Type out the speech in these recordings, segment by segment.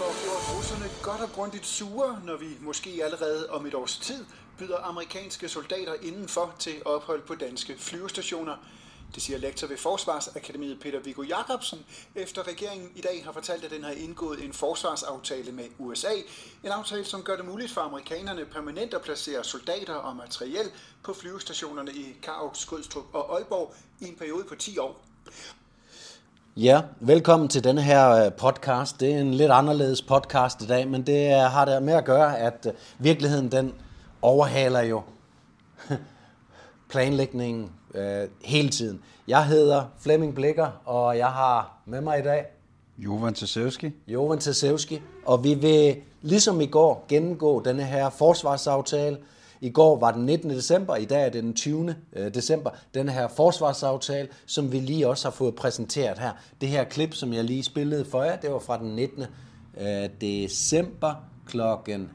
får gjort russerne godt og grundigt sure, når vi måske allerede om et års tid byder amerikanske soldater indenfor til ophold på danske flyvestationer. Det siger lektor ved Forsvarsakademiet Peter Viggo Jacobsen, efter regeringen i dag har fortalt, at den har indgået en forsvarsaftale med USA. En aftale, som gør det muligt for amerikanerne permanent at placere soldater og materiel på flyvestationerne i Karup, Skrydstrup og Aalborg i en periode på 10 år. Ja, velkommen til denne her øh, podcast. Det er en lidt anderledes podcast i dag, men det har det med at gøre, at øh, virkeligheden den overhaler jo planlægningen øh, hele tiden. Jeg hedder Flemming Blikker, og jeg har med mig i dag Jovan Tasevski. Jovan Tasevski, og vi vil ligesom i går gennemgå denne her forsvarsaftale, i går var den 19. december, i dag er det den 20. Øh, december. Den her forsvarsaftale, som vi lige også har fået præsenteret her. Det her klip, som jeg lige spillede for jer, det var fra den 19. Øh, december klokken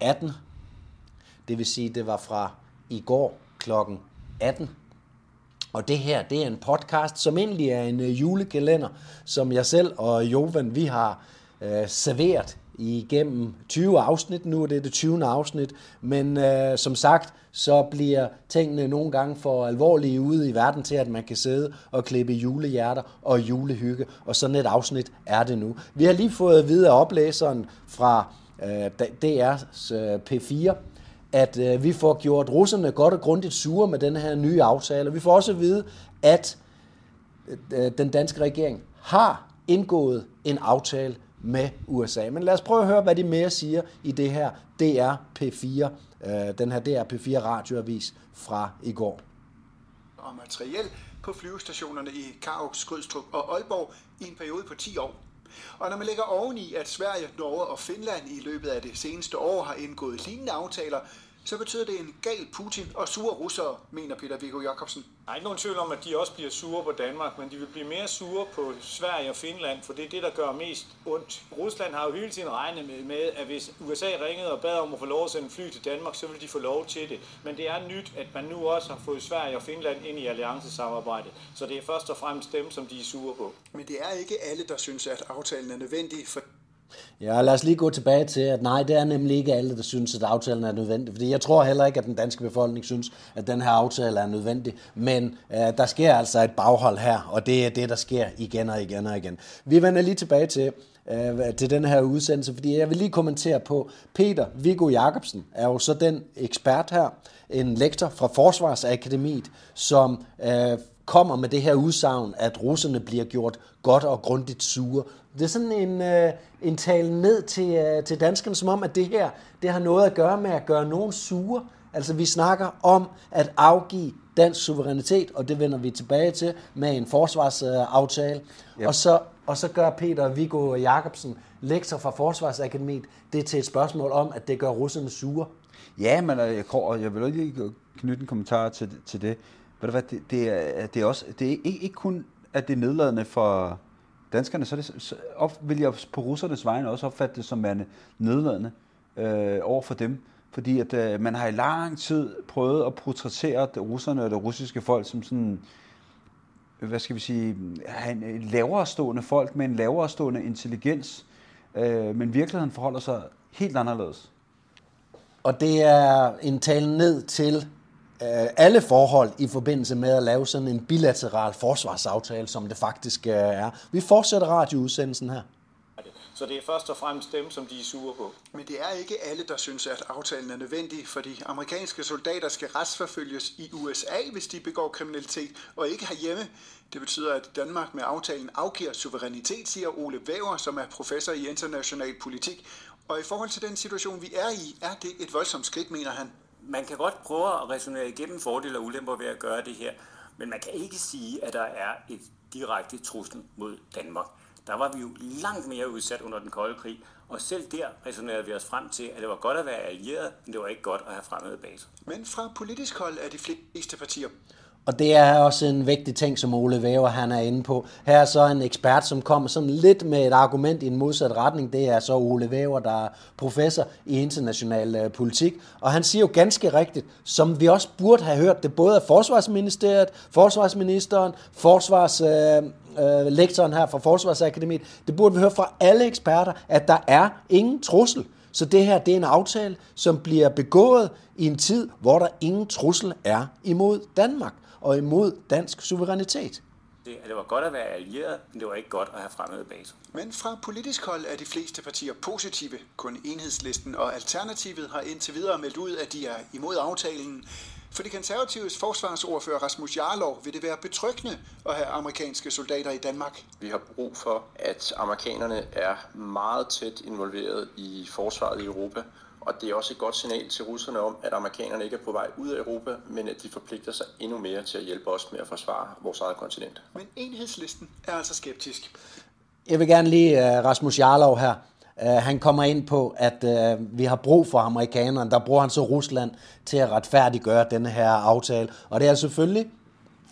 18. Det vil sige, det var fra i går klokken 18. Og det her, det er en podcast, som egentlig er en øh, julekalender, som jeg selv og Jovan, vi har øh, serveret igennem 20 afsnit. Nu er det det 20. afsnit, men øh, som sagt, så bliver tingene nogle gange for alvorlige ude i verden til, at man kan sidde og klippe julehjerter og julehygge, og sådan et afsnit er det nu. Vi har lige fået at vide af oplæseren fra øh, DR's øh, P4, at øh, vi får gjort russerne godt og grundigt sure med den her nye aftale. Vi får også at vide, at øh, den danske regering har indgået en aftale med USA. Men lad os prøve at høre, hvad de mere siger i det her DR P4, øh, den her DR P4 radioavis fra i går. Og materiel på flyvestationerne i Karup, Skrydstrup og Aalborg i en periode på 10 år. Og når man lægger oveni, at Sverige, Norge og Finland i løbet af det seneste år har indgået lignende aftaler, så betyder det en gal Putin og sure russere, mener Peter Viggo Jacobsen. Der er ikke nogen tvivl om, at de også bliver sure på Danmark, men de vil blive mere sure på Sverige og Finland, for det er det, der gør mest ondt. Rusland har jo hele tiden regnet med, med, at hvis USA ringede og bad om at få lov at sende fly til Danmark, så vil de få lov til det. Men det er nyt, at man nu også har fået Sverige og Finland ind i alliancesamarbejdet, så det er først og fremmest dem, som de er sure på. Men det er ikke alle, der synes, at aftalen er nødvendig, for Ja, lad os lige gå tilbage til, at nej, det er nemlig ikke alle, der synes, at aftalen er nødvendig. Fordi jeg tror heller ikke, at den danske befolkning synes, at den her aftale er nødvendig. Men øh, der sker altså et baghold her, og det er det, der sker igen og igen og igen. Vi vender lige tilbage til, øh, til den her udsendelse, fordi jeg vil lige kommentere på, Peter Viggo Jacobsen er jo så den ekspert her, en lektor fra Forsvarsakademiet, som øh, kommer med det her udsagn, at russerne bliver gjort godt og grundigt sure. Det er sådan en, øh, en tale ned til, øh, til danskerne, som om, at det her det har noget at gøre med at gøre nogen sure. Altså vi snakker om at afgive dansk suverænitet, og det vender vi tilbage til med en forsvarsaftale. Yep. Og, så, og så gør Peter Viggo Jacobsen, lektor fra Forsvarsakademiet, det til et spørgsmål om, at det gør russerne sure. Ja, men øh, jeg, jeg vil lige knytte en kommentar til, til det. Ved du hvad, det, det, er, det er også, det er ikke, ikke kun, at det er nedladende for danskerne, så, det, så op, vil jeg på russernes vegne også opfatte det som værende nedladende øh, over for dem. Fordi at øh, man har i lang tid prøvet at portrættere russerne og det russiske folk som sådan, hvad skal vi sige, en lavere stående folk med en lavere stående intelligens. Øh, men virkeligheden forholder sig helt anderledes. Og det er en tale ned til alle forhold i forbindelse med at lave sådan en bilateral forsvarsaftale, som det faktisk øh, er. Vi fortsætter radioudsendelsen her. Så det er først og fremmest dem, som de er sure på. Men det er ikke alle, der synes, at aftalen er nødvendig, fordi amerikanske soldater skal retsforfølges i USA, hvis de begår kriminalitet, og ikke herhjemme. Det betyder, at Danmark med aftalen afgiver suverænitet, siger Ole Væver, som er professor i international politik. Og i forhold til den situation, vi er i, er det et voldsomt skridt, mener han man kan godt prøve at resonere igennem fordele og ulemper ved at gøre det her, men man kan ikke sige, at der er et direkte trussel mod Danmark. Der var vi jo langt mere udsat under den kolde krig, og selv der resonerede vi os frem til, at det var godt at være allieret, men det var ikke godt at have fremmede baser. Men fra politisk hold er de fleste partier og det er også en vigtig ting, som Ole Væver han er inde på. Her er så en ekspert, som kommer sådan lidt med et argument i en modsat retning. Det er så Ole Væver, der er professor i international øh, politik. Og han siger jo ganske rigtigt, som vi også burde have hørt det både af Forsvarsministeriet, Forsvarsministeren, Forsvars... Øh, øh, lektoren her fra Forsvarsakademiet, det burde vi høre fra alle eksperter, at der er ingen trussel. Så det her, det er en aftale, som bliver begået i en tid, hvor der ingen trussel er imod Danmark og imod dansk suverænitet. Det, det var godt at være allieret, men det var ikke godt at have fremmede baser. Men fra politisk hold er de fleste partier positive. Kun enhedslisten og Alternativet har indtil videre meldt ud, at de er imod aftalen. For de konservatives forsvarsordfører Rasmus Jarlov vil det være betryggende at have amerikanske soldater i Danmark. Vi har brug for, at amerikanerne er meget tæt involveret i forsvaret i Europa. Og det er også et godt signal til russerne om, at amerikanerne ikke er på vej ud af Europa, men at de forpligter sig endnu mere til at hjælpe os med at forsvare vores eget kontinent. Men enhedslisten er altså skeptisk. Jeg vil gerne lige uh, Rasmus Jarlov her. Uh, han kommer ind på, at uh, vi har brug for amerikanerne. Der bruger han så Rusland til at retfærdiggøre denne her aftale. Og det er selvfølgelig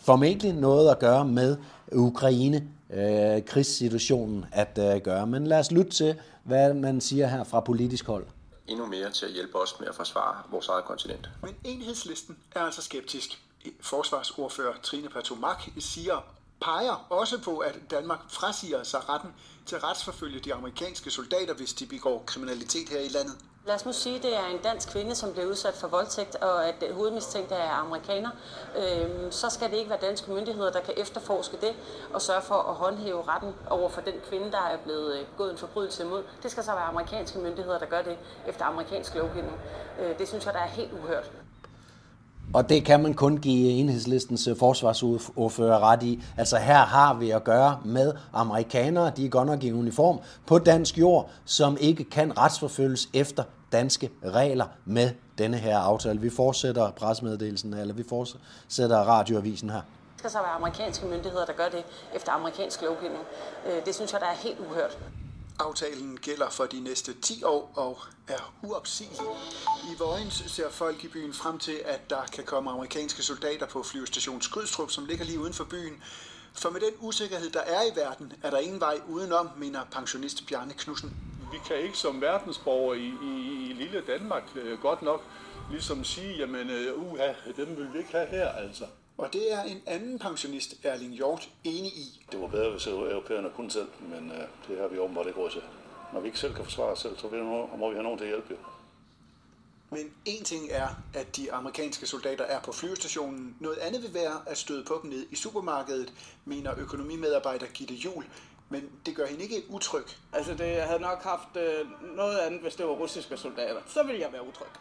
formentlig noget at gøre med Ukraine, uh, krigssituationen at uh, gøre. Men lad os lytte til, hvad man siger her fra politisk hold endnu mere til at hjælpe os med at forsvare vores eget kontinent. Men enhedslisten er altså skeptisk. Forsvarsordfører Trine Patomak siger, peger også på, at Danmark frasiger sig retten til at retsforfølge de amerikanske soldater, hvis de begår kriminalitet her i landet. Lad os nu sige, at det er en dansk kvinde, som bliver udsat for voldtægt, og at øh, hovedmistænkte er amerikaner. Øhm, så skal det ikke være danske myndigheder, der kan efterforske det og sørge for at håndhæve retten over for den kvinde, der er blevet øh, gået en forbrydelse imod. Det skal så være amerikanske myndigheder, der gør det efter amerikansk lovgivning. Øh, det synes jeg, der er helt uhørt. Og det kan man kun give enhedslistens øh, forsvarsordfører ret i. Altså her har vi at gøre med amerikanere, de er godt nok i uniform, på dansk jord, som ikke kan retsforfølges efter danske regler med denne her aftale. Vi fortsætter pressemeddelelsen, eller vi fortsætter radioavisen her. Det skal så være amerikanske myndigheder, der gør det efter amerikansk lovgivning. Øh, det synes jeg, der er helt uhørt. Aftalen gælder for de næste 10 år og er uopsigelig. I Vojens ser folk i byen frem til, at der kan komme amerikanske soldater på flyvestation Skrydstrup, som ligger lige uden for byen. For med den usikkerhed, der er i verden, er der ingen vej udenom, mener pensionist Bjarne Knudsen. Vi kan ikke som verdensborger i, i, i lille Danmark øh, godt nok ligesom sige, jamen øh, uha, dem vil vi ikke have her altså. Og det er en anden pensionist, Erling Hjort, enig i. Det var bedre, hvis europæerne kunne selv, men uh, det har vi åbenbart ikke råd til. Når vi ikke selv kan forsvare os selv, så må vi have nogen til at hjælpe. Men en ting er, at de amerikanske soldater er på flyvestationen. Noget andet vil være at støde på dem ned i supermarkedet, mener økonomimedarbejder Gitte Jul. Men det gør hende ikke utryg. Altså, det jeg havde nok haft øh, noget andet, hvis det var russiske soldater. Så ville jeg være utryg.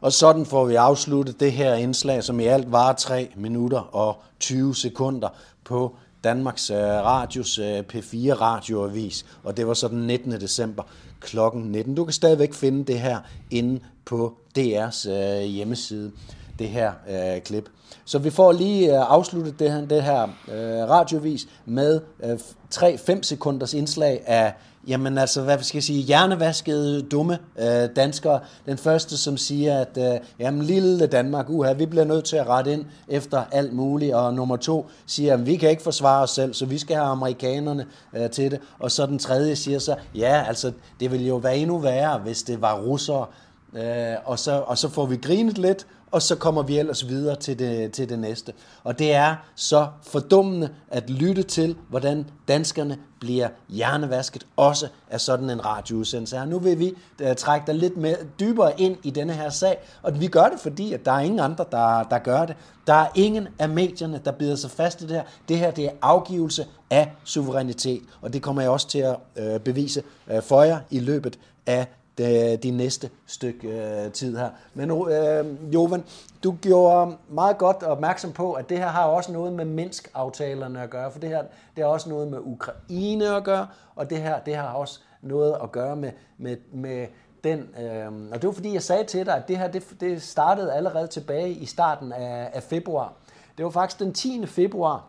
Og sådan får vi afsluttet det her indslag, som i alt var 3 minutter og 20 sekunder på Danmarks øh, Radios øh, P4 radioavis, og det var så den 19. december kl. 19. Du kan stadigvæk finde det her inde på DR's øh, hjemmeside, det her øh, klip. Så vi får lige øh, afsluttet det her, det her øh, radiovis med øh, 3-5 sekunders indslag af Jamen altså, hvad skal jeg sige, hjernevaskede, dumme øh, danskere. Den første, som siger, at øh, jamen, lille Danmark, uha, vi bliver nødt til at rette ind efter alt muligt. Og nummer to siger, at vi kan ikke forsvare os selv, så vi skal have amerikanerne øh, til det. Og så den tredje siger så, ja, altså, det ville jo være endnu værre, hvis det var russere. Øh, og, så, og så får vi grinet lidt, og så kommer vi ellers videre til det, til det næste. Og det er så fordummende at lytte til, hvordan danskerne bliver hjernevasket, også af sådan en radioudsendelse her. Nu vil vi uh, trække dig lidt mere, dybere ind i denne her sag, og vi gør det, fordi at der er ingen andre, der, der gør det. Der er ingen af medierne, der bider sig fast i det her. Det her det er afgivelse af suverænitet, og det kommer jeg også til at uh, bevise uh, for jer i løbet af det, de næste stykke øh, tid her. Men øh, Jovan, du gjorde meget godt opmærksom på, at det her har også noget med Minsk-aftalerne at gøre, for det her det har også noget med Ukraine at gøre, og det her det har også noget at gøre med, med, med den, øh, og det var fordi, jeg sagde til dig, at det her det, det startede allerede tilbage i starten af, af februar. Det var faktisk den 10. februar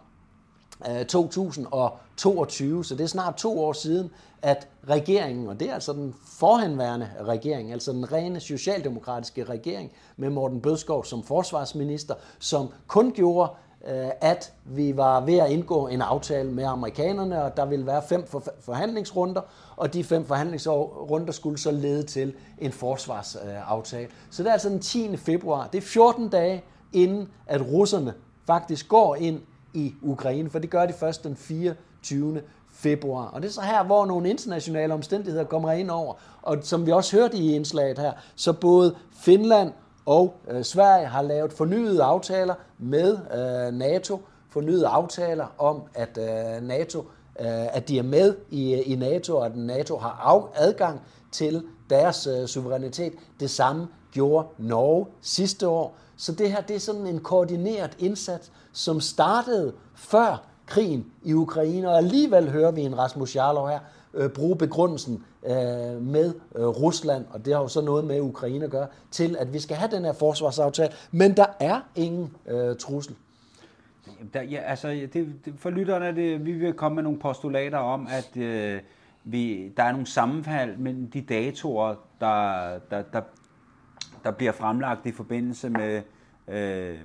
Øh, 2022, så det er snart to år siden, at regeringen, og det er altså den forhenværende regering, altså den rene socialdemokratiske regering med Morten Bødskov som forsvarsminister, som kun gjorde, øh, at vi var ved at indgå en aftale med amerikanerne, og der ville være fem forhandlingsrunder, og de fem forhandlingsrunder skulle så lede til en forsvarsaftale. Så det er altså den 10. februar. Det er 14 dage inden, at russerne faktisk går ind i Ukraine, for det gør de først den 24. februar. Og det er så her, hvor nogle internationale omstændigheder kommer ind over. Og som vi også hørte i indslaget her, så både Finland og øh, Sverige har lavet fornyede aftaler med øh, NATO, fornyede aftaler om, at øh, NATO øh, at de er med i, i NATO, og at NATO har af, adgang til deres øh, suverænitet. Det samme gjorde Norge sidste år. Så det her det er sådan en koordineret indsats, som startede før krigen i Ukraine, og alligevel hører vi en Rasmus Jarlov her øh, bruge begrundelsen øh, med øh, Rusland, og det har jo så noget med Ukraine at gøre, til at vi skal have den her forsvarsaftale, men der er ingen øh, trussel. Der, ja, altså, det, det, for lytterne, det, vi vil komme med nogle postulater om, at øh, vi, der er nogle sammenfald mellem de datoer, der, der, der, der bliver fremlagt i forbindelse med øh,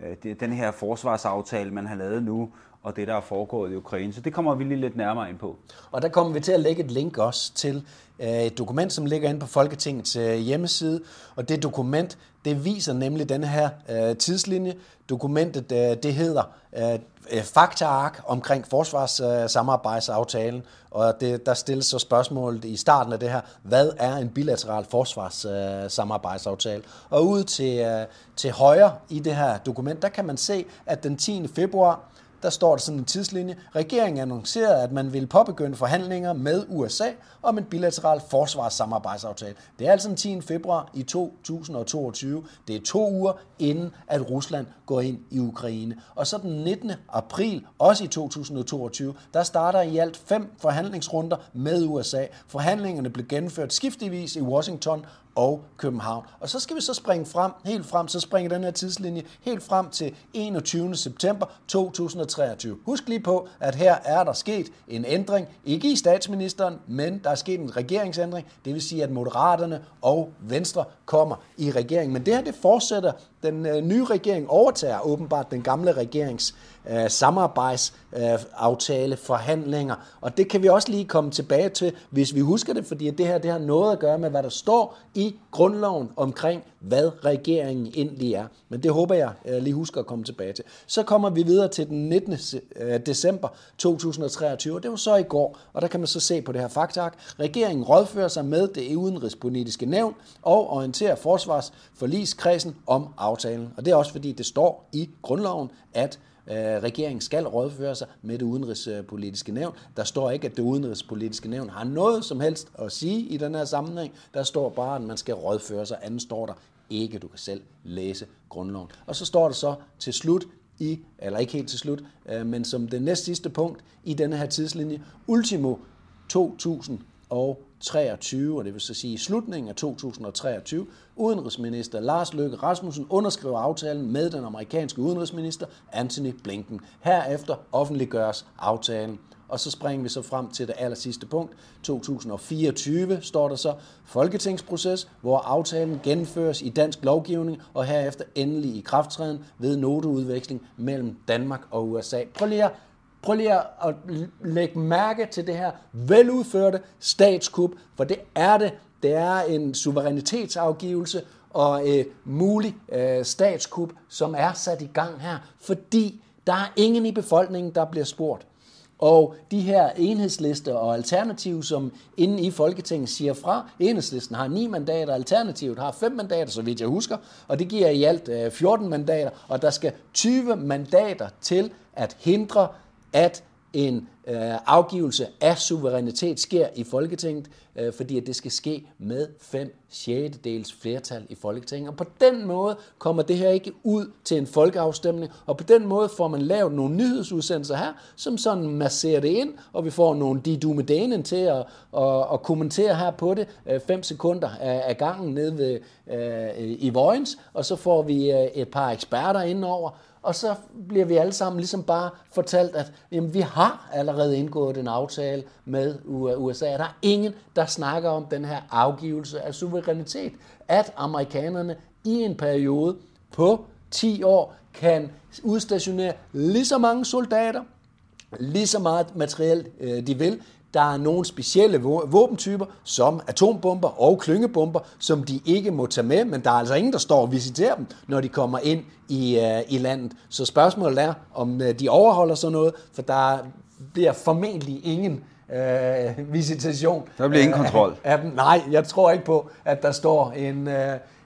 øh den her forsvarsaftale, man har lavet nu, og det, der er foregået i Ukraine. Så det kommer vi lige lidt nærmere ind på. Og der kommer vi til at lægge et link også til øh, et dokument, som ligger inde på Folketingets øh, hjemmeside. Og det dokument, det viser nemlig den her øh, tidslinje. Dokumentet, øh, det hedder øh, øh, faktaark omkring forsvarssamarbejdsaftalen, og det, der stilles så spørgsmålet i starten af det her, hvad er en bilateral forsvarssamarbejdsaftale? Og ud til, til højre i det her dokument, der kan man se, at den 10. februar, der står der sådan en tidslinje. Regeringen annoncerede, at man vil påbegynde forhandlinger med USA om en bilateral forsvarssamarbejdsaftale. Det er altså den 10. februar i 2022. Det er to uger inden, at Rusland går ind i Ukraine. Og så den 19. april, også i 2022, der starter i alt fem forhandlingsrunder med USA. Forhandlingerne blev gennemført skiftevis i Washington og København. Og så skal vi så springe frem, helt frem, så springer den her tidslinje helt frem til 21. september 2023. Husk lige på, at her er der sket en ændring, ikke i statsministeren, men der er sket en regeringsændring. Det vil sige, at Moderaterne og Venstre kommer i regeringen. Men det her, det fortsætter. Den øh, nye regering overtager åbenbart den gamle regerings øh, samarbejdsaftale, øh, forhandlinger. Og det kan vi også lige komme tilbage til, hvis vi husker det, fordi det her det har noget at gøre med, hvad der står i grundloven omkring, hvad regeringen egentlig er. Men det håber jeg lige husker at komme tilbage til. Så kommer vi videre til den 19. Øh, december 2023, og det var så i går, og der kan man så se på det her faktak. Regeringen rådfører sig med det udenrigspolitiske nævn og orienterer forsvarsforligskredsen om aftalen. Og det er også fordi, det står i grundloven, at Øh, regeringen skal rådføre sig med det udenrigspolitiske nævn. Der står ikke, at det udenrigspolitiske nævn har noget som helst at sige i den her sammenhæng. Der står bare, at man skal rådføre sig. Anden står der ikke. Du kan selv læse grundloven. Og så står der så til slut i, eller ikke helt til slut, øh, men som det næst sidste punkt i denne her tidslinje, ultimo 2000 og 2023, og det vil så sige i slutningen af 2023, udenrigsminister Lars Løkke Rasmussen underskriver aftalen med den amerikanske udenrigsminister Anthony Blinken. Herefter offentliggøres aftalen. Og så springer vi så frem til det aller sidste punkt. 2024 står der så folketingsproces, hvor aftalen gennemføres i dansk lovgivning, og herefter endelig i krafttræden ved noteudveksling mellem Danmark og USA. Prøv lige at Prøv lige at lægge mærke til det her veludførte statskup, for det er det. Det er en suverænitetsafgivelse og øh, mulig øh, statskup, som er sat i gang her, fordi der er ingen i befolkningen, der bliver spurgt. Og de her enhedslister og alternativ, som inde i Folketinget siger fra, enhedslisten har 9 mandater, alternativet har 5 mandater, så vidt jeg husker, og det giver i alt øh, 14 mandater, og der skal 20 mandater til at hindre at en øh, afgivelse af suverænitet sker i Folketinget, øh, fordi at det skal ske med 5 6. dels flertal i Folketinget. Og på den måde kommer det her ikke ud til en folkeafstemning, og på den måde får man lavet nogle nyhedsudsendelser her, som sådan masserer det ind, og vi får nogle de dumedænen til at, at, at kommentere her på det, 5 øh, sekunder af, af gangen nede ved, øh, i Vojens, og så får vi øh, et par eksperter indover, og så bliver vi alle sammen ligesom bare fortalt, at jamen, vi har allerede indgået en aftale med USA. Der er ingen, der snakker om den her afgivelse af suverænitet. At amerikanerne i en periode på 10 år kan udstationere lige så mange soldater, lige så meget materiel øh, de vil. Der er nogle specielle vå- våbentyper, som atombomber og klyngebomber, som de ikke må tage med, men der er altså ingen, der står og visiterer dem, når de kommer ind i, uh, i landet. Så spørgsmålet er, om uh, de overholder sådan noget, for der bliver formentlig ingen uh, visitation. Der bliver ingen øh, kontrol. Af dem. Nej, jeg tror ikke på, at der står en, uh,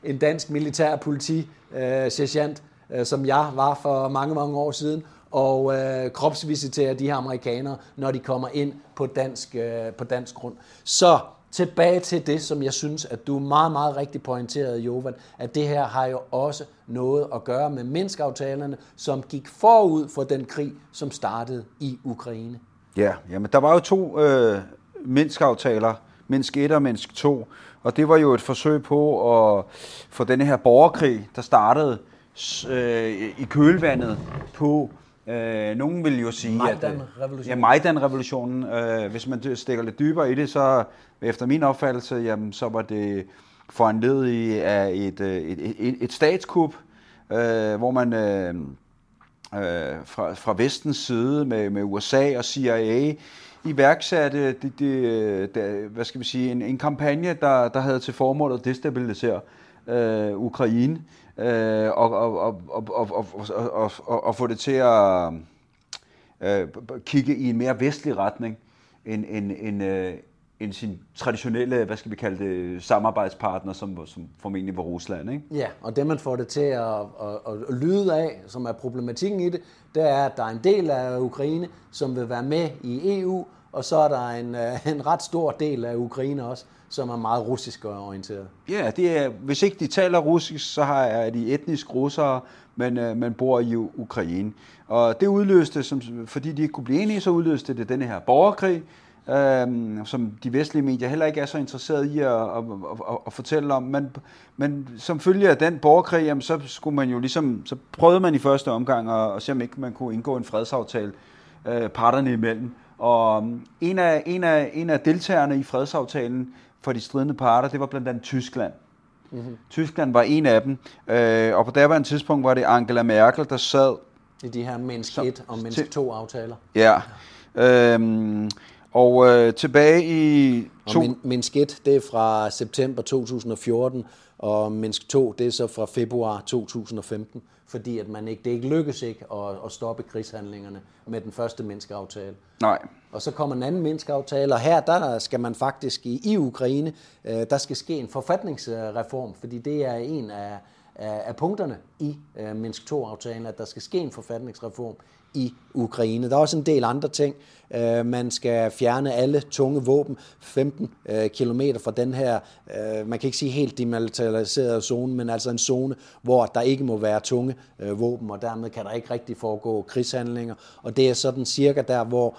en dansk militær politi uh, sergeant, uh, som jeg var for mange, mange år siden, og øh, kropsvisiterer de her amerikanere, når de kommer ind på dansk, øh, på dansk grund. Så tilbage til det, som jeg synes, at du meget, meget rigtig pointerede, Jovan, at det her har jo også noget at gøre med Minsk-aftalerne, som gik forud for den krig, som startede i Ukraine. Ja, jamen der var jo to øh, Minsk-aftaler, Minsk 1 og Minsk 2, og det var jo et forsøg på at få denne her borgerkrig, der startede øh, i kølvandet på Øh, nogen vil jo sige, at... Majdan-revolutionen. Ja, Majdan-revolutionen. Øh, hvis man stikker lidt dybere i det, så efter min opfattelse, jamen, så var det foranledet af et, et, et, et statskup, øh, hvor man øh, øh, fra, fra vestens side med, med USA og CIA iværksatte det, det, det, hvad skal vi sige, en, en kampagne, der, der havde til formål at destabilisere øh, Ukraine øh, og, og, og, og, og, og, og, og, og få det til at øh, kigge i en mere vestlig retning end, end, end, øh, end sin traditionelle, hvad skal vi kalde det, samarbejdspartner, som, som formentlig var Rusland. Ikke? Ja, og det man får det til at, at, at, at lyde af, som er problematikken i det, det er, at der er en del af Ukraine, som vil være med i EU, og så er der en, en ret stor del af Ukraine også, som er meget russisk orienteret. Ja, det er, hvis ikke de taler russisk, så har, er de etnisk russere, men øh, man bor i Ukraine. Og det udløste, som, fordi de ikke kunne blive enige, så udløste det denne her borgerkrig, øh, som de vestlige medier heller ikke er så interesseret i at, at, at, at fortælle om. Men, men som følge af den borgerkrig, jamen, så skulle man jo ligesom, så prøvede man i første omgang at, at se, om ikke man kunne indgå en fredsaftale øh, parterne imellem. Og mm, en af, en, af, en af deltagerne i fredsaftalen for de stridende parter, det var blandt andet Tyskland. Mm-hmm. Tyskland var en af dem, øh, og på daværende tidspunkt var det Angela Merkel, der sad... I de her Minsk 1 og Minsk 2 aftaler. Ja, øhm, og øh, tilbage i... To... Og Minsk 1, det er fra september 2014, og Minsk 2, det er så fra februar 2015, fordi at man ikke, det ikke lykkes ikke at, at stoppe krigshandlingerne med den første Minsk-aftale. Nej. Og så kommer en anden Minsk-aftale, og her der skal man faktisk i, i Ukraine, øh, der skal ske en forfatningsreform, fordi det er en af, af, af punkterne i øh, Minsk 2-aftalen, at der skal ske en forfatningsreform i Ukraine. Der er også en del andre ting. Øh, man skal fjerne alle tunge våben 15 øh, km fra den her, øh, man kan ikke sige helt demilitariserede zone, men altså en zone, hvor der ikke må være tunge våben, og dermed kan der ikke rigtig foregå krigshandlinger. Og det er sådan cirka der, hvor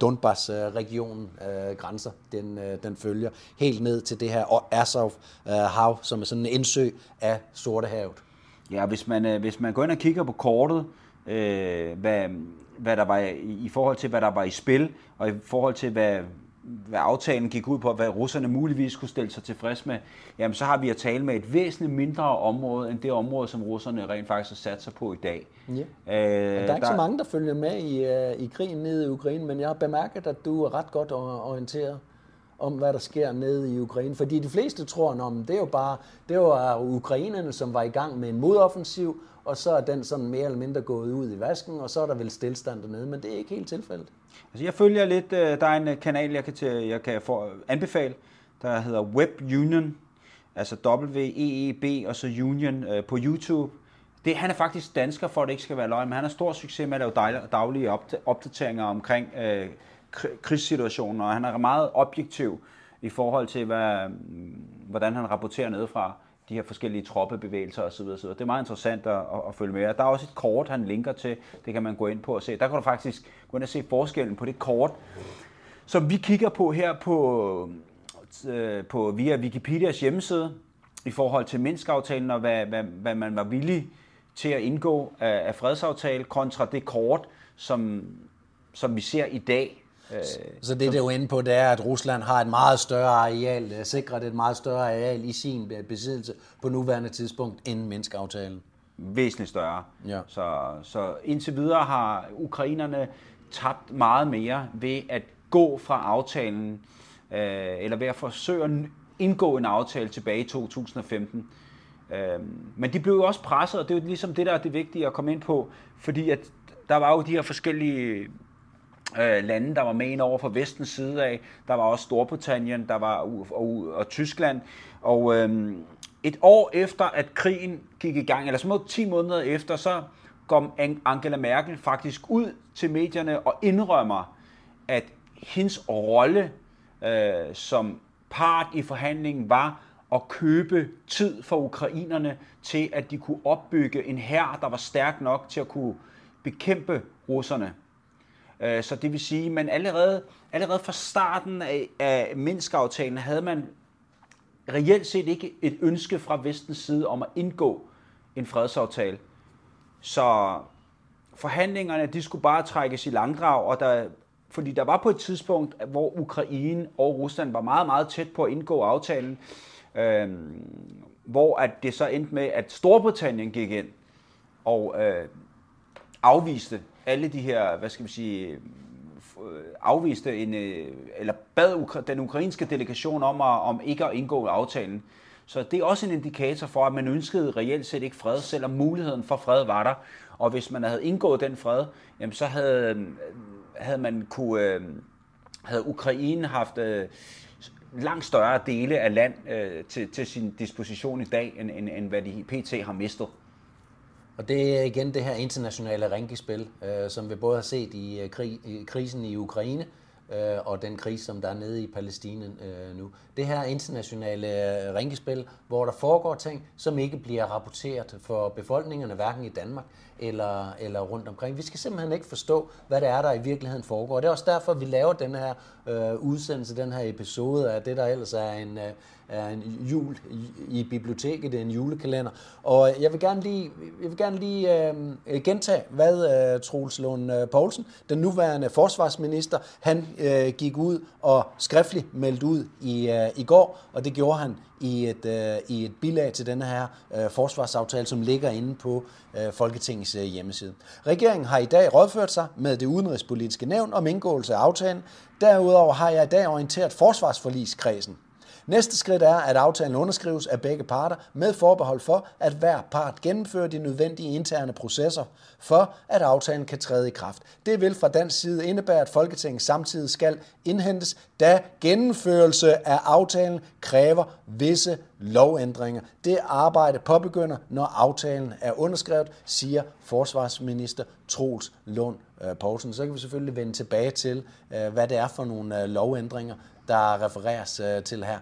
Donbass-regionen grænser, den, den følger, helt ned til det her Azov-hav, som er sådan en indsø af Sortehavet. Ja, hvis man, hvis man går ind og kigger på kortet, øh, hvad, hvad der var i, i forhold til, hvad der var i spil, og i forhold til, hvad, hvad aftalen gik ud på, hvad russerne muligvis kunne stille sig tilfreds med, jamen så har vi at tale med et væsentligt mindre område, end det område, som russerne rent faktisk har sat sig på i dag. Ja. Øh, der er ikke der... så mange, der følger med i, uh, i krigen nede i Ukraine, men jeg har bemærket, at du er ret godt orienteret om, hvad der sker nede i Ukraine. Fordi de fleste tror, at det er jo bare det var ukrainerne, som var i gang med en modoffensiv, og så er den sådan mere eller mindre gået ud i vasken, og så er der vel stillstand dernede, men det er ikke helt tilfældet. Altså jeg følger lidt, øh, der er en øh, kanal, jeg kan, til, jeg kan få øh, anbefale, der hedder Web Union, altså W-E-E-B og så Union på YouTube. Det, han er faktisk dansker, for at det ikke skal være løgn, men han har stor succes med at lave daglige opdateringer omkring øh, krigssituationen, og han er meget objektiv i forhold til, hvad, mm, hvordan han rapporterer nedefra de her forskellige troppebevægelser osv. osv. Det er meget interessant at, at, følge med. Der er også et kort, han linker til. Det kan man gå ind på og se. Der kan du faktisk gå ind og se forskellen på det kort, som vi kigger på her på, øh, på via Wikipedias hjemmeside i forhold til Minsk-aftalen og hvad, hvad, hvad man var villig til at indgå af, af fredsaftale kontra det kort, som, som vi ser i dag, så det, det er jo inde på, det er, at Rusland har et meget større areal, øh, sikret et meget større areal i sin øh, besiddelse på nuværende tidspunkt end menneskeaftalen. Væsentligt større. Ja. Så, så indtil videre har ukrainerne tabt meget mere ved, at gå fra aftalen, øh, eller ved at forsøge at indgå en aftale tilbage i 2015. Øh, men de blev jo også presset, og det er jo ligesom det, der er det vigtige at komme ind på, fordi at der var jo de her forskellige øh, lande, der var med ind over fra vestens side af. Der var også Storbritannien, der var og, og, og Tyskland. Og øh, et år efter, at krigen gik i gang, eller små 10 måneder efter, så kom Angela Merkel faktisk ud til medierne og indrømmer, at hendes rolle øh, som part i forhandlingen var at købe tid for ukrainerne til, at de kunne opbygge en hær, der var stærk nok til at kunne bekæmpe russerne. Øh, så det vil sige, at allerede, allerede fra starten af, af Minsk-aftalen havde man reelt set ikke et ønske fra vestens side om at indgå en fredsaftale. Så forhandlingerne, de skulle bare trækkes i langdrag, og der, fordi der var på et tidspunkt, hvor Ukraine og Rusland var meget, meget tæt på at indgå aftalen, øh, hvor at det så endte med, at Storbritannien gik ind og øh, afviste alle de her, hvad skal man sige, øh, afviste en, øh, eller bad den ukrainske delegation om, at, om ikke at indgå aftalen. Så det er også en indikator for, at man ønskede reelt set ikke fred, selvom muligheden for fred var der. Og hvis man havde indgået den fred, jamen så havde, havde man kunne, øh, havde Ukraine haft langt større dele af land til, til sin disposition i dag, end, end, end hvad de pt. har mistet. Og det er igen det her internationale ringespil, øh, som vi både har set i, øh, krig, i krisen i Ukraine, øh, og den krise, som der er nede i Palæstina øh, nu. Det her internationale øh, ringespil, hvor der foregår ting, som ikke bliver rapporteret for befolkningerne, hverken i Danmark eller, eller rundt omkring. Vi skal simpelthen ikke forstå, hvad det er, der i virkeligheden foregår. Det er også derfor, vi laver den her øh, udsendelse, den her episode af det, der ellers er en, øh, er en jul i biblioteket, det er en julekalender. Og jeg vil gerne lige, jeg vil gerne lige øh, gentage, hvad øh, Troels Lund øh, Poulsen, den nuværende forsvarsminister, han øh, gik ud og skriftligt meldte ud i, øh, i går, og det gjorde han i et, øh, i et bilag til denne her øh, forsvarsaftale, som ligger inde på øh, Folketingets øh, hjemmeside. Regeringen har i dag rådført sig med det udenrigspolitiske nævn om indgåelse af aftalen. Derudover har jeg i dag orienteret forsvarsforligskredsen Næste skridt er, at aftalen underskrives af begge parter med forbehold for, at hver part gennemfører de nødvendige interne processer for, at aftalen kan træde i kraft. Det vil fra dansk side indebære, at Folketinget samtidig skal indhentes, da gennemførelse af aftalen kræver visse lovændringer. Det arbejde påbegynder, når aftalen er underskrevet, siger forsvarsminister Troels Lund øh, Poulsen. Så kan vi selvfølgelig vende tilbage til, øh, hvad det er for nogle øh, lovændringer, der refereres øh, til her.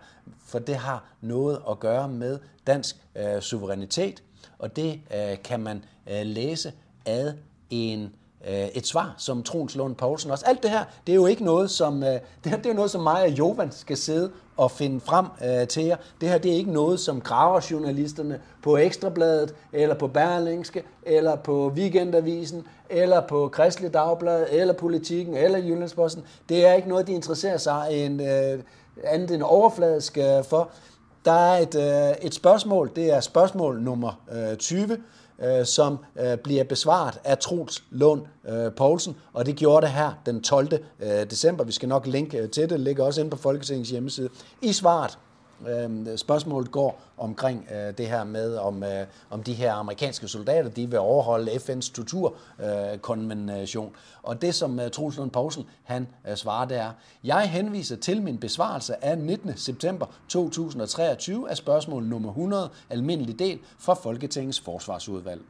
For det har noget at gøre med dansk øh, suverænitet, og det øh, kan man øh, læse ad en øh, Øh, et svar, som Troels Lund Poulsen også. Alt det her, det er jo ikke noget, som, øh, det, her, det er noget, som mig og Jovan skal sidde og finde frem øh, til jer. Det her, det er ikke noget, som graver journalisterne på Ekstrabladet, eller på Berlingske, eller på Weekendavisen, eller på Kristelig Dagblad, eller Politiken, eller Jyllandsposten. Det er ikke noget, de interesserer sig en, øh, andet end overfladisk øh, for. Der er et, øh, et spørgsmål, det er spørgsmål nummer øh, 20, øh, som øh, bliver besvaret af Troels Lund øh, Poulsen, og det gjorde det her den 12. Øh, december. Vi skal nok linke øh, til det, det ligger også inde på Folketingets hjemmeside. I svaret Øh, spørgsmålet går omkring øh, det her med, om, øh, om de her amerikanske soldater de vil overholde FN's torturkonvention. Øh, og det, som øh, Troels Lund Poulsen han øh, svarer, det er, jeg henviser til min besvarelse af 19. september 2023 af spørgsmål nummer 100, almindelig del fra Folketingets forsvarsudvalg.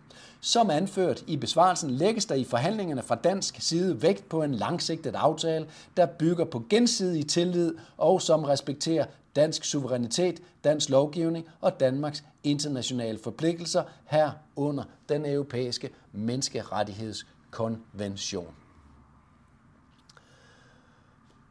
Som anført i besvarelsen lægges der i forhandlingerne fra dansk side vægt på en langsigtet aftale, der bygger på gensidig tillid og som respekterer dansk suverænitet, dansk lovgivning og Danmarks internationale forpligtelser herunder den europæiske menneskerettighedskonvention.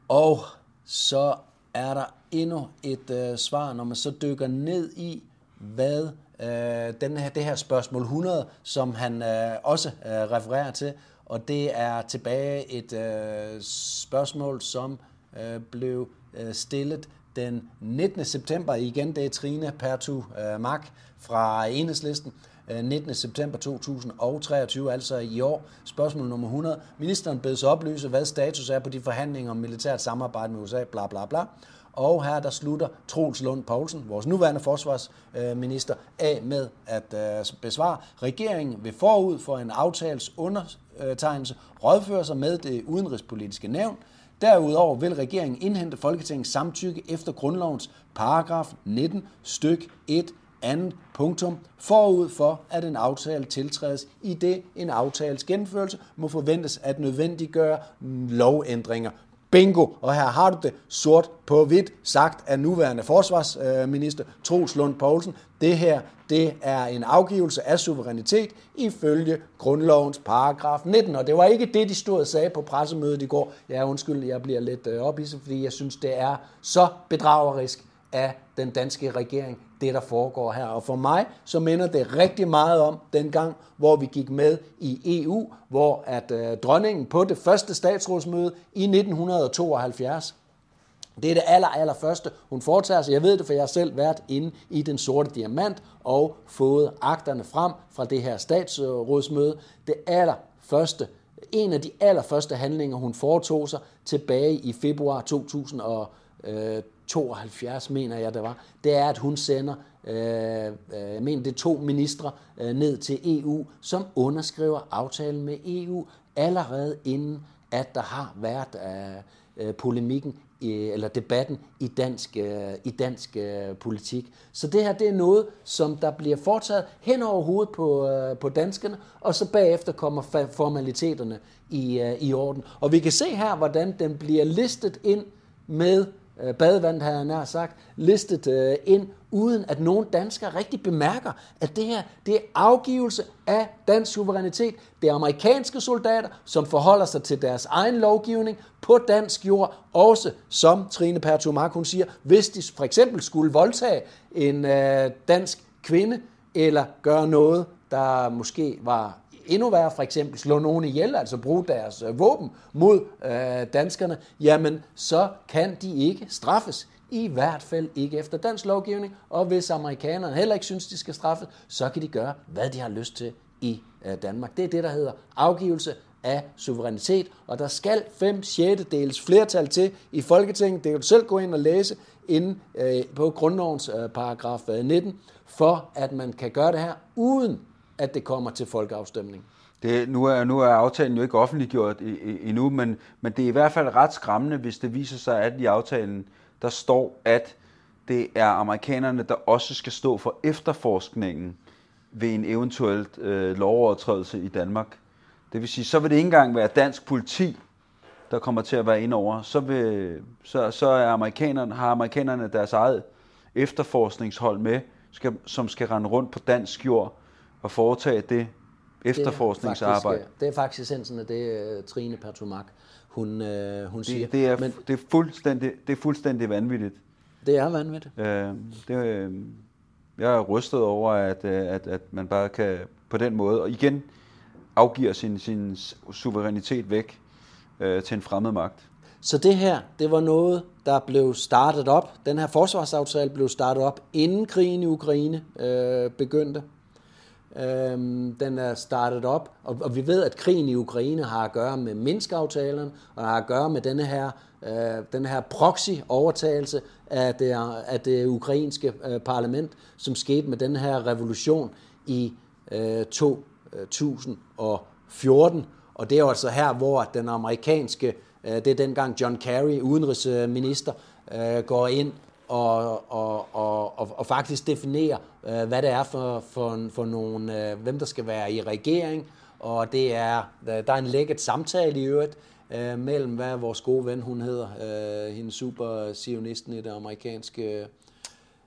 Og så er der endnu et øh, svar, når man så dykker ned i, hvad øh, den her, det her spørgsmål 100, som han øh, også øh, refererer til, og det er tilbage et øh, spørgsmål, som øh, blev øh, stillet den 19. september. Igen, det er Trine Pertu øh, Mark fra Enhedslisten. Øh, 19. september 2023, altså i år. Spørgsmål nummer 100. Ministeren bedes oplyse, hvad status er på de forhandlinger om militært samarbejde med USA, bla bla bla. Og her der slutter Troels Lund Poulsen, vores nuværende forsvarsminister, af med at øh, besvare. Regeringen vil forud for en aftales undertegnelse rådføre sig med det udenrigspolitiske nævn. Derudover vil regeringen indhente Folketingets samtykke efter grundlovens paragraf 19 styk 1 andet punktum forud for, at en aftale tiltrædes, i det en aftales gennemførelse må forventes at nødvendiggøre lovændringer. Bingo! Og her har du det sort på hvidt sagt af nuværende forsvarsminister øh, Troels Lund Poulsen. Det her, det er en afgivelse af suverænitet ifølge grundlovens paragraf 19. Og det var ikke det, de stod og sagde på pressemødet i går. Ja, undskyld, jeg bliver lidt øh, ophidset, fordi jeg synes, det er så bedragerisk af den danske regering, det der foregår her. Og for mig, så minder det rigtig meget om den gang, hvor vi gik med i EU, hvor at øh, dronningen på det første statsrådsmøde i 1972 det er det aller, aller første, hun foretager sig. Jeg ved det, for jeg har selv været inde i den sorte diamant og fået akterne frem fra det her statsrådsmøde. Det aller første, en af de allerførste handlinger, hun foretog sig tilbage i februar 2000 og øh, 72, mener jeg det var, det er, at hun sender øh, øh jeg mener, det er to ministre øh, ned til EU, som underskriver aftalen med EU allerede inden, at der har været øh, øh polemikken eller debatten i dansk, øh, i dansk politik. Så det her det er noget, som der bliver foretaget hen over hovedet på, på danskerne, og så bagefter kommer formaliteterne i, i orden. Og vi kan se her, hvordan den bliver listet ind med Øh, badevand, har jeg nær sagt, listet øh, ind uden at nogen danskere rigtig bemærker, at det her det er afgivelse af dansk suverænitet. Det er amerikanske soldater, som forholder sig til deres egen lovgivning på dansk jord, også som Trine Pertumak, hun siger, hvis de for eksempel skulle voldtage en øh, dansk kvinde, eller gøre noget, der måske var endnu værre, for eksempel slå nogen ihjel, altså bruge deres øh, våben mod øh, danskerne, jamen så kan de ikke straffes. I hvert fald ikke efter dansk lovgivning, og hvis amerikanerne heller ikke synes, de skal straffes, så kan de gøre, hvad de har lyst til i øh, Danmark. Det er det, der hedder afgivelse af suverænitet, og der skal 5 6 dels flertal til i Folketinget. Det kan du selv gå ind og læse inde øh, på grundlovens øh, paragraf øh, 19, for at man kan gøre det her, uden at det kommer til folkeafstemning. Det, nu, er, nu er aftalen jo ikke offentliggjort endnu, men, men det er i hvert fald ret skræmmende, hvis det viser sig, at i aftalen der står, at det er amerikanerne, der også skal stå for efterforskningen ved en eventuelt øh, lovovertrædelse i Danmark. Det vil sige, så vil det ikke engang være dansk politi, der kommer til at være ind over. Så, vil, så, så er amerikanerne, har amerikanerne deres eget efterforskningshold med, skal, som skal rende rundt på dansk jord og foretage det efterforskningsarbejde. Det er faktisk, det er faktisk essensen af det, øh, Trine Pertumak hun, øh, hun siger. Det, det, er, Men, det, er fuldstændig, det er fuldstændig vanvittigt. Det er vanvittigt. Øh, det, øh, jeg er rystet over, at, øh, at, at man bare kan på den måde, og igen afgiver sin, sin suverænitet væk øh, til en fremmed magt. Så det her, det var noget, der blev startet op. Den her forsvarsaftale blev startet op, inden krigen i Ukraine øh, begyndte. Øhm, den er startet op, og, og vi ved, at krigen i Ukraine har at gøre med Minsk-aftalen, og har at gøre med denne her, øh, denne her proxy-overtagelse af det, af det ukrainske øh, parlament, som skete med den her revolution i øh, 2014. Øh, og det er altså her, hvor den amerikanske, øh, det er dengang John Kerry, udenrigsminister, øh, går ind og, og, og, og, og faktisk definere, øh, hvad det er for, for, for nogle, øh, hvem der skal være i regering, og det er, der er en lækket samtale i øvrigt, øh, mellem hvad vores gode ven, hun hedder, øh, hende super sionisten i det amerikanske...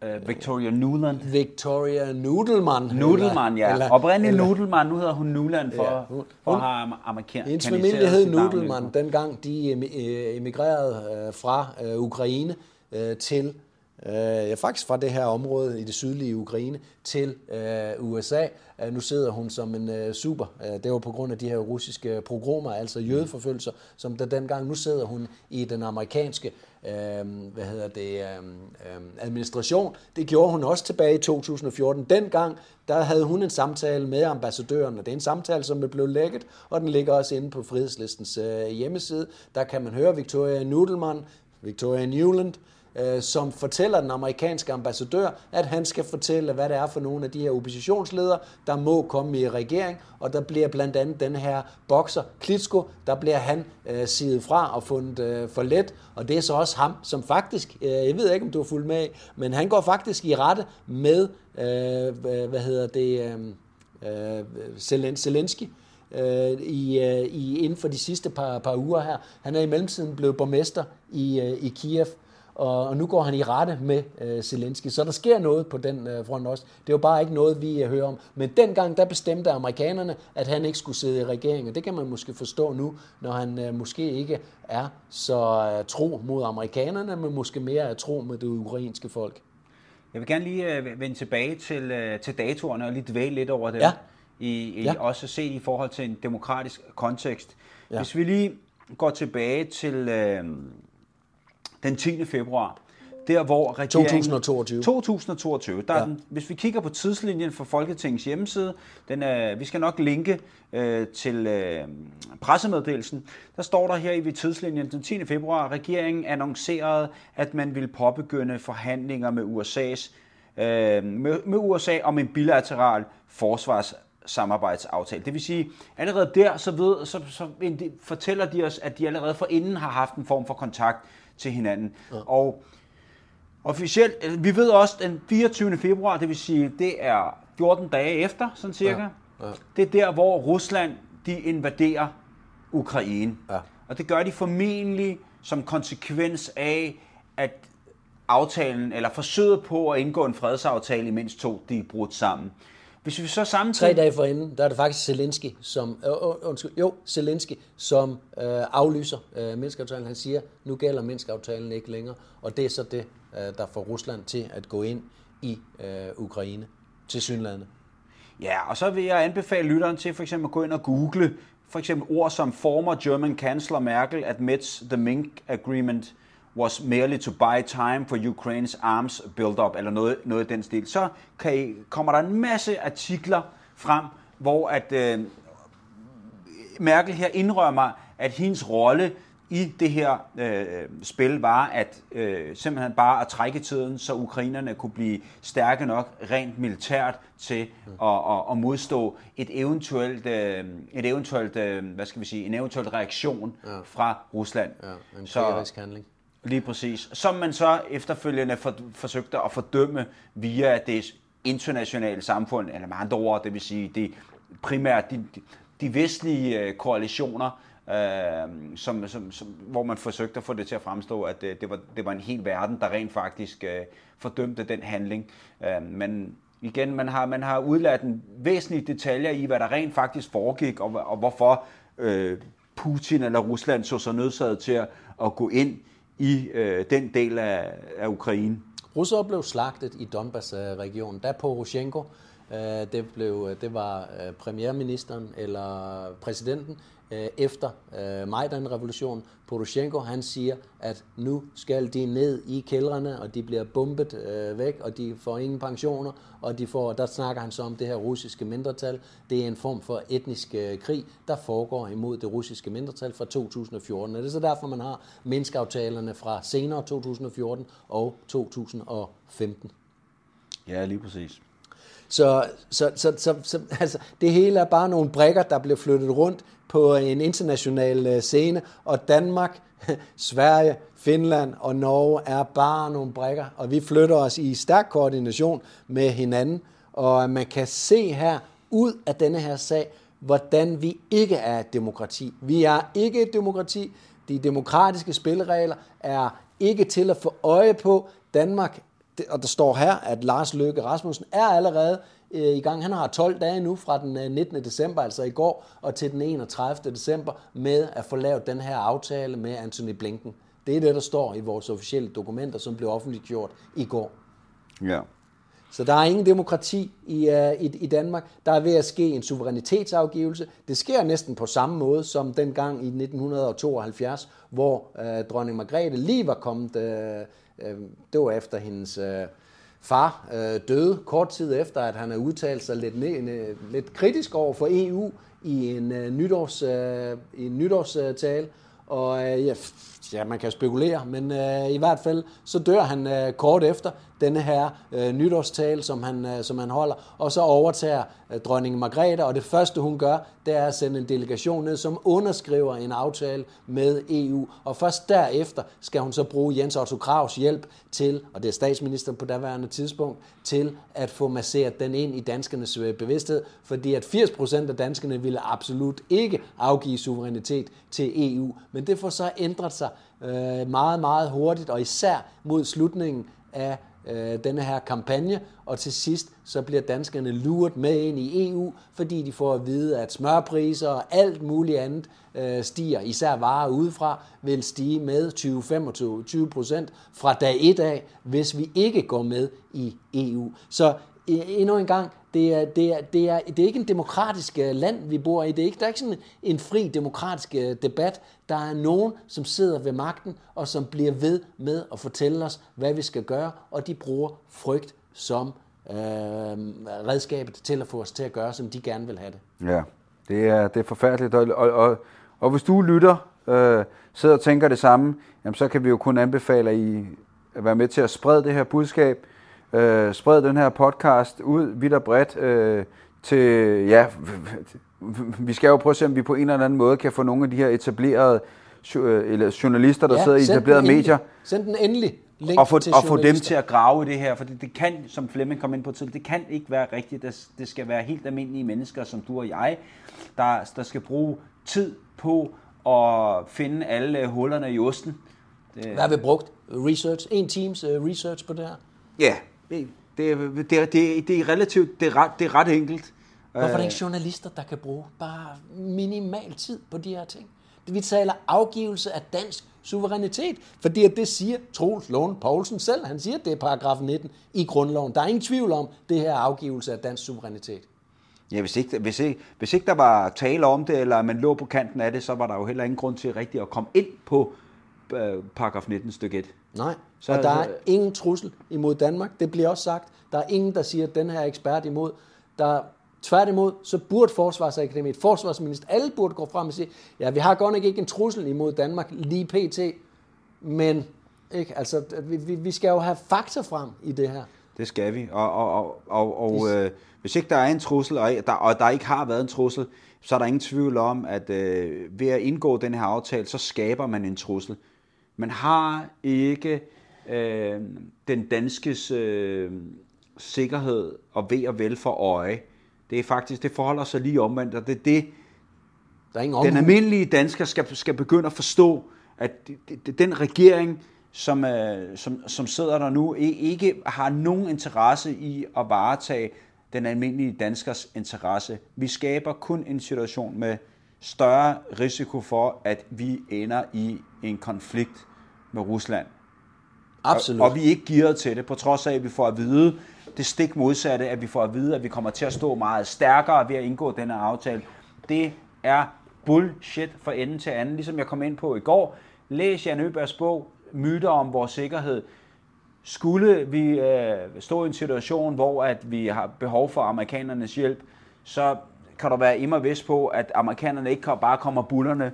Uh, Victoria Nuland. Victoria Nudelman. Nudelman, ja. Eller, Oprindeligt eller, Nudelman, nu hedder hun Nuland for, ja, hun, for at have amerikansk. Hendes familie hed Nudelman, dengang de emigrerede uh, fra Ukraine til øh, faktisk fra det her område i det sydlige Ukraine til øh, USA. Øh, nu sidder hun som en øh, super. Øh, det var på grund af de her russiske øh, progromer, altså jødeforfølgelser, som der dengang. Nu sidder hun i den amerikanske øh, hvad hedder det, øh, øh, administration. Det gjorde hun også tilbage i 2014. Dengang der havde hun en samtale med ambassadøren, og det er en samtale, som er blevet lækket, og den ligger også inde på Frihedslistens øh, hjemmeside. Der kan man høre Victoria Nudelman, Victoria Newland, øh, Øh, som fortæller den amerikanske ambassadør, at han skal fortælle, hvad det er for nogle af de her oppositionsledere, der må komme i regering, og der bliver blandt andet den her bokser Klitsko, der bliver han øh, siget fra og fundet øh, for let, og det er så også ham, som faktisk, øh, jeg ved ikke, om du har fulgt med, men han går faktisk i rette med, øh, hvad hedder det, øh, øh, Zelensky, øh, i, øh, i, inden for de sidste par, par uger her. Han er i mellemtiden blevet borgmester i, øh, i Kiev, og, og nu går han i rette med øh, Zelensky. Så der sker noget på den øh, front også. Det er jo bare ikke noget, vi øh, hører om. Men dengang, der bestemte amerikanerne, at han ikke skulle sidde i regeringen. Det kan man måske forstå nu, når han øh, måske ikke er så øh, tro mod amerikanerne, men måske mere er tro med det ukrainske folk. Jeg vil gerne lige øh, vende tilbage til, øh, til datorerne og lige dvæle lidt over det. Ja. I, i ja. også set i forhold til en demokratisk kontekst. Ja. Hvis vi lige går tilbage til øh, den 10. februar, der hvor regeringen... 2022. 2022. Der ja. den, hvis vi kigger på tidslinjen for Folketingets hjemmeside, den er, vi skal nok linke øh, til øh, pressemeddelelsen, der står der her i tidslinjen den 10. februar, regeringen annoncerede, at man vil påbegynde forhandlinger med USA's øh, med, med USA om en bilateral forsvars samarbejdsaftale. Det vil sige, allerede der, så, ved, så, så fortæller de os, at de allerede for inden har haft en form for kontakt til hinanden. Ja. Og officielt, øh, vi ved også, den 24. februar, det vil sige, det er 14 dage efter, sådan cirka. Ja. Ja. Det er der, hvor Rusland, de invaderer Ukraine. Ja. Og det gør de formentlig som konsekvens af, at aftalen, eller forsøget på at indgå en fredsaftale, imens to de er brudt sammen. Hvis vi så samtidig... Tre dage forinden, der er det faktisk Zelensky, som, øh, undskyld, jo, Zelensky, som øh, aflyser øh, menneskeaftalen. Han siger, nu gælder menneskeaftalen ikke længere, og det er så det, øh, der får Rusland til at gå ind i øh, Ukraine, til synlandet. Ja, og så vil jeg anbefale lytteren til for eksempel at gå ind og google for eksempel ord som former German Chancellor Merkel admits the Mink Agreement – was merely to buy time for Ukraines arms build-up, eller noget, noget i den stil, så kan I, kommer der en masse artikler frem, hvor at øh, Merkel her indrømmer, at hendes rolle i det her øh, spil var at øh, simpelthen bare at trække tiden, så ukrainerne kunne blive stærke nok rent militært til at, at, at modstå et eventuelt, øh, et eventuelt øh, hvad skal vi sige, en eventuel reaktion ja. fra Rusland. Ja, en så, handling. Lige præcis. Som man så efterfølgende for, forsøgte at fordømme via det internationale samfund, eller med andre ord, det vil sige det primært de, de vestlige øh, koalitioner, øh, som, som, som, hvor man forsøgte at få det til at fremstå, at det, øh, det, var, det var en hel verden, der rent faktisk øh, fordømte den handling. Øh, men igen, man har, man har udladt en væsentlig detaljer i, hvad der rent faktisk foregik, og, og hvorfor øh, Putin eller Rusland så sig nødsaget til at, at gå ind i øh, den del af, af Ukraine. Russere blev slagtet i Donbass-regionen. Da Poroshenko, øh, det, blev, øh, det var øh, premierministeren eller præsidenten, øh, efter øh, Majdan-revolutionen. Poroshenko, han siger, at nu skal de ned i kældrene, og de bliver bombet øh, væk, og de får ingen pensioner, og de får, der snakker han så om det her russiske mindretal. Det er en form for etnisk øh, krig, der foregår imod det russiske mindretal fra 2014. Og det er så derfor, man har menneskeaftalerne fra senere 2014 og 2015. Ja, lige præcis. Så, så, så, så, så altså, det hele er bare nogle brækker, der bliver flyttet rundt på en international øh, scene, og Danmark, Sverige, Finland og Norge er bare nogle brækker, og vi flytter os i stærk koordination med hinanden, og man kan se her ud af denne her sag, hvordan vi ikke er et demokrati. Vi er ikke et demokrati. De demokratiske spilleregler er ikke til at få øje på. Danmark, og der står her, at Lars Løkke Rasmussen er allerede øh, i gang. Han har 12 dage nu fra den 19. Øh, december, altså i går, og til den 31. december med at få lavet den her aftale med Anthony Blinken. Det er det, der står i vores officielle dokumenter, som blev offentliggjort i går. Ja. Så der er ingen demokrati i, uh, i, i Danmark. Der er ved at ske en suverænitetsafgivelse. Det sker næsten på samme måde som dengang i 1972, hvor uh, dronning Margrethe lige var kommet, uh, uh, Øhm, det var efter hendes øh, far øh, døde, kort tid efter, at han har udtalt sig lidt, lidt kritisk over for EU i en, øh, nytårs, i en nytårstale. Og ja, ja, man kan spekulere, men øh, i hvert fald så dør han øh, kort efter denne her øh, nytårstale, som han, øh, som han holder, og så overtager øh, dronning Margrethe, og det første hun gør, det er at sende en delegation ned, som underskriver en aftale med EU, og først derefter skal hun så bruge Jens Otto Kravs hjælp til, og det er statsminister på daværende tidspunkt, til at få masseret den ind i danskernes øh, bevidsthed, fordi at 80% af danskerne ville absolut ikke afgive suverænitet til EU, men det får så ændret sig øh, meget, meget hurtigt, og især mod slutningen af øh, denne her kampagne, og til sidst så bliver danskerne luret med ind i EU, fordi de får at vide, at smørpriser og alt muligt andet øh, stiger, især varer udefra, vil stige med 20-25 procent fra dag 1 af, hvis vi ikke går med i EU. Så øh, endnu en gang, det er, det, er, det, er, det er ikke en demokratisk øh, land, vi bor i. Det er ikke, der er ikke sådan en fri demokratisk øh, debat. Der er nogen, som sidder ved magten, og som bliver ved med at fortælle os, hvad vi skal gøre, og de bruger frygt som øh, redskabet til at få os til at gøre, som de gerne vil have det. Ja, det er, det er forfærdeligt. Og, og, og, og hvis du lytter, øh, sidder og tænker det samme, jamen, så kan vi jo kun anbefale, at I at være med til at sprede det her budskab, øh, spred den her podcast ud vidt og bredt øh, til, ja, vi skal jo prøve at se, om vi på en eller anden måde kan få nogle af de her etablerede eller journalister, der ja, sidder i etablerede medier. Send den endelig link og få, til og få dem til at grave i det her, for det, det kan, som Flemming kom ind på til, det kan ikke være rigtigt. Det, det skal være helt almindelige mennesker, som du og jeg, der, der skal bruge tid på at finde alle hullerne i osten. Det, Hvad har vi brugt? Research? En teams uh, research på det her? Ja, det, det, det, det er relativt, det er ret, det er ret enkelt. Hvorfor er der ikke journalister, der kan bruge bare minimal tid på de her ting? Vi taler afgivelse af dansk suverænitet, fordi at det siger Troels Låne Poulsen selv. Han siger, at det er paragraf 19 i grundloven. Der er ingen tvivl om, det her afgivelse af dansk suverænitet. Ja, hvis ikke, hvis, ikke, hvis ikke der var tale om det, eller man lå på kanten af det, så var der jo heller ingen grund til rigtigt at komme ind på øh, paragraf 19 stykke 1. Nej, så, og der er ingen trussel imod Danmark. Det bliver også sagt. Der er ingen, der siger, at den her er ekspert imod. Der Tværtimod, så burde Forsvarsakademiet, forsvarsminister, alle burde gå frem og sige, ja, vi har godt nok ikke en trussel imod Danmark lige pt., men ikke? Altså, vi, vi skal jo have fakta frem i det her. Det skal vi, og, og, og, og, og øh, hvis ikke der er en trussel, og der, og der ikke har været en trussel, så er der ingen tvivl om, at øh, ved at indgå den her aftale, så skaber man en trussel. Man har ikke øh, den danskes øh, sikkerhed og ved og vel for øje. Det er faktisk, det forholder sig lige omvendt, og det er det, der er ingen den almindelige dansker skal, skal begynde at forstå, at det, det, den regering, som, øh, som, som sidder der nu, ikke har nogen interesse i at varetage den almindelige danskers interesse. Vi skaber kun en situation med større risiko for, at vi ender i en konflikt med Rusland. Absolut. Og, og vi er ikke gearet til det, på trods af, at vi får at vide det stik modsatte, at vi får at vide, at vi kommer til at stå meget stærkere ved at indgå denne aftale. Det er bullshit fra ende til anden. Ligesom jeg kom ind på i går, læs Jan Øbergs bog, Myter om vores sikkerhed. Skulle vi øh, stå i en situation, hvor at vi har behov for amerikanernes hjælp, så kan du være immer vis på, at amerikanerne ikke bare kommer bullerne,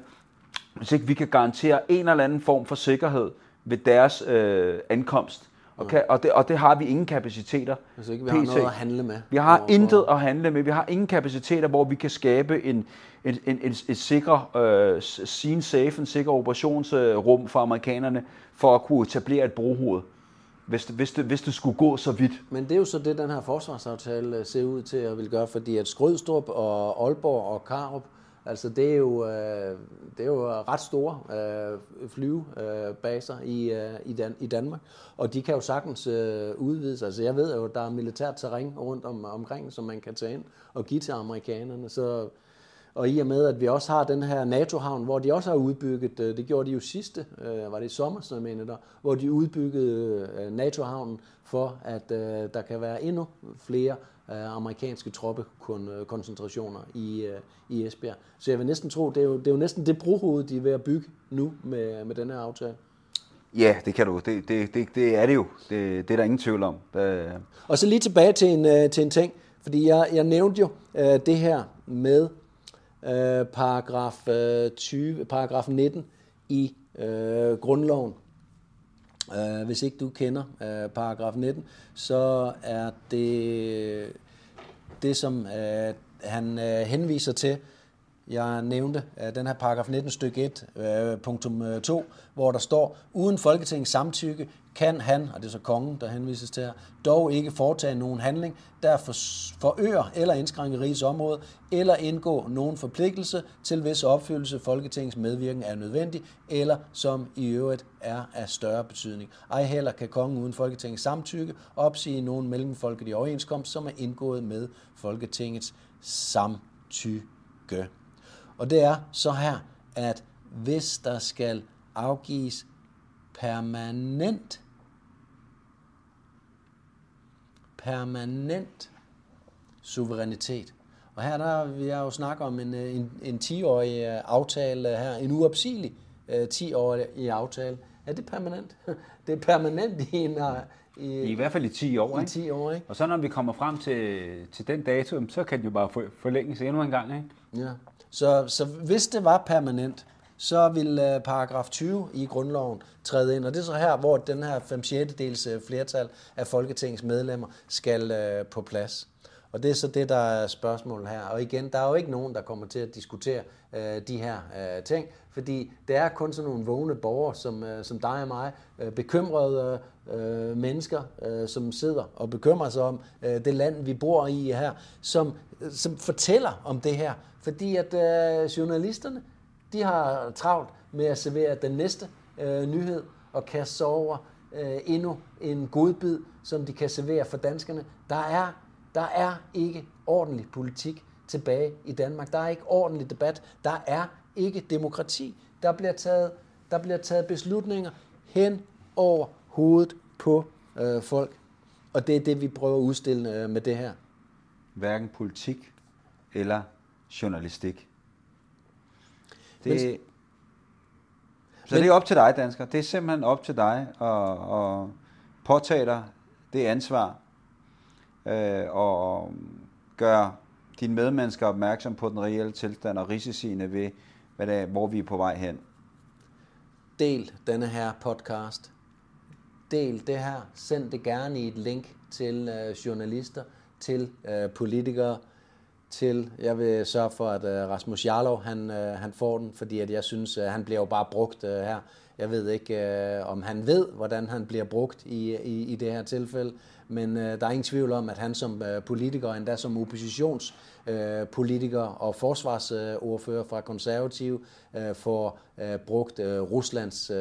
hvis ikke vi kan garantere en eller anden form for sikkerhed ved deres øh, ankomst. Og, kan, og, det, og det har vi ingen kapaciteter. Altså ikke, vi har noget at handle med. Vi har intet at handle med. Vi har ingen kapaciteter, hvor vi kan skabe en, en, en, en, et sikker, uh, scene safe, en sikker operationsrum for amerikanerne, for at kunne etablere et brohoved hvis det, hvis, det, hvis det skulle gå så vidt. Men det er jo så det, den her forsvarsaftale øh, ser ud til at vil gøre, fordi at Skrødstrup og Aalborg og Karup Altså det er jo, øh, det er jo øh, ret store øh, flyvebaser øh, i, øh, i, Dan- i Danmark, og de kan jo sagtens øh, udvides. Altså jeg ved jo, at der er militært terræn rundt om, omkring, som man kan tage ind og give til amerikanerne. Så, og i og med, at vi også har den her NATO-havn, hvor de også har udbygget, øh, det gjorde de jo sidste, øh, var det i sommer, som jeg mener der, hvor de udbyggede øh, NATO-havnen for, at der kan være endnu flere amerikanske troppekoncentrationer i, i Esbjerg. Så jeg vil næsten tro, det er jo, det er jo næsten det brohoved, de er ved at bygge nu med, med den her aftale. Ja, det kan du. Det, det, det, det er det jo. Det, det er der ingen tvivl om. Det... Og så lige tilbage til en, til en ting, fordi jeg, jeg nævnte jo det her med øh, paragraf, øh, 20, paragraf 19 i øh, grundloven. Øh, hvis ikke du kender øh, paragraf 19, så er det det, som øh, han øh, henviser til, jeg nævnte, øh, den her paragraf 19 stykke 1, øh, punktum øh, 2, hvor der står, uden Folketingets samtykke kan han, og det er så kongen, der henvises til her, dog ikke foretage nogen handling, der forøger eller indskrænker rigets område, eller indgå nogen forpligtelse til hvis opfyldelse Folketingets medvirken er nødvendig, eller som i øvrigt er af større betydning. Ej heller kan kongen uden Folketingets samtykke opsige nogen mellemfolkelige overenskomst, som er indgået med Folketingets samtykke. Og det er så her, at hvis der skal afgives permanent permanent suverænitet. Og her der vil jeg jo snakke om en, en, en 10-årig øh, aftale her, en uopsigelig øh, 10-årig aftale. Er det permanent? Det er permanent i en... Øh, I, I hvert fald i 10 år, i 10 år ikke? Og så når vi kommer frem til, til den dato, så kan det jo bare forlænges endnu en gang, ikke? Ja. Så, så hvis det var permanent, så vil øh, paragraf 20 i grundloven træde ind. Og det er så her, hvor den her 5 6 dels flertal af Folketingets medlemmer skal øh, på plads. Og det er så det, der er spørgsmålet her. Og igen, der er jo ikke nogen, der kommer til at diskutere øh, de her øh, ting, fordi det er kun sådan nogle vågne borgere, som, øh, som dig og mig, øh, bekymrede øh, mennesker, øh, som sidder og bekymrer sig om øh, det land, vi bor i her, som, øh, som fortæller om det her. Fordi at øh, journalisterne, de har travlt med at servere den næste øh, nyhed og kaste sig over øh, endnu en godbid, som de kan servere for danskerne. Der er, der er ikke ordentlig politik tilbage i Danmark. Der er ikke ordentlig debat. Der er ikke demokrati. Der bliver taget, der bliver taget beslutninger hen over hovedet på øh, folk. Og det er det, vi prøver at udstille øh, med det her. Hverken politik eller journalistik. Det, men, så men, det er op til dig, dansker. Det er simpelthen op til dig at, at påtage dig det ansvar øh, og gøre dine medmennesker opmærksom på den reelle tilstand og risiciene ved, hvad det er, hvor vi er på vej hen. Del denne her podcast. Del det her. Send det gerne i et link til øh, journalister, til øh, politikere, til, jeg vil sørge for, at uh, Rasmus Jarlov, han, uh, han får den, fordi at jeg synes, uh, han bliver jo bare brugt uh, her. Jeg ved ikke, uh, om han ved, hvordan han bliver brugt i, i, i det her tilfælde, men uh, der er ingen tvivl om, at han som uh, politiker, endda som oppositionspolitiker uh, og forsvarsordfører fra konservative, uh, får uh, brugt uh, Ruslands uh,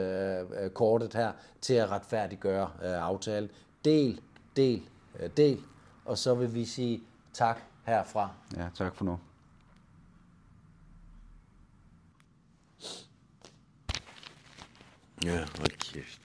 kortet her til at retfærdiggøre uh, aftalen. Del, del, uh, del, og så vil vi sige tak herfra. Ja, tak for nu. Ja, hold kæft.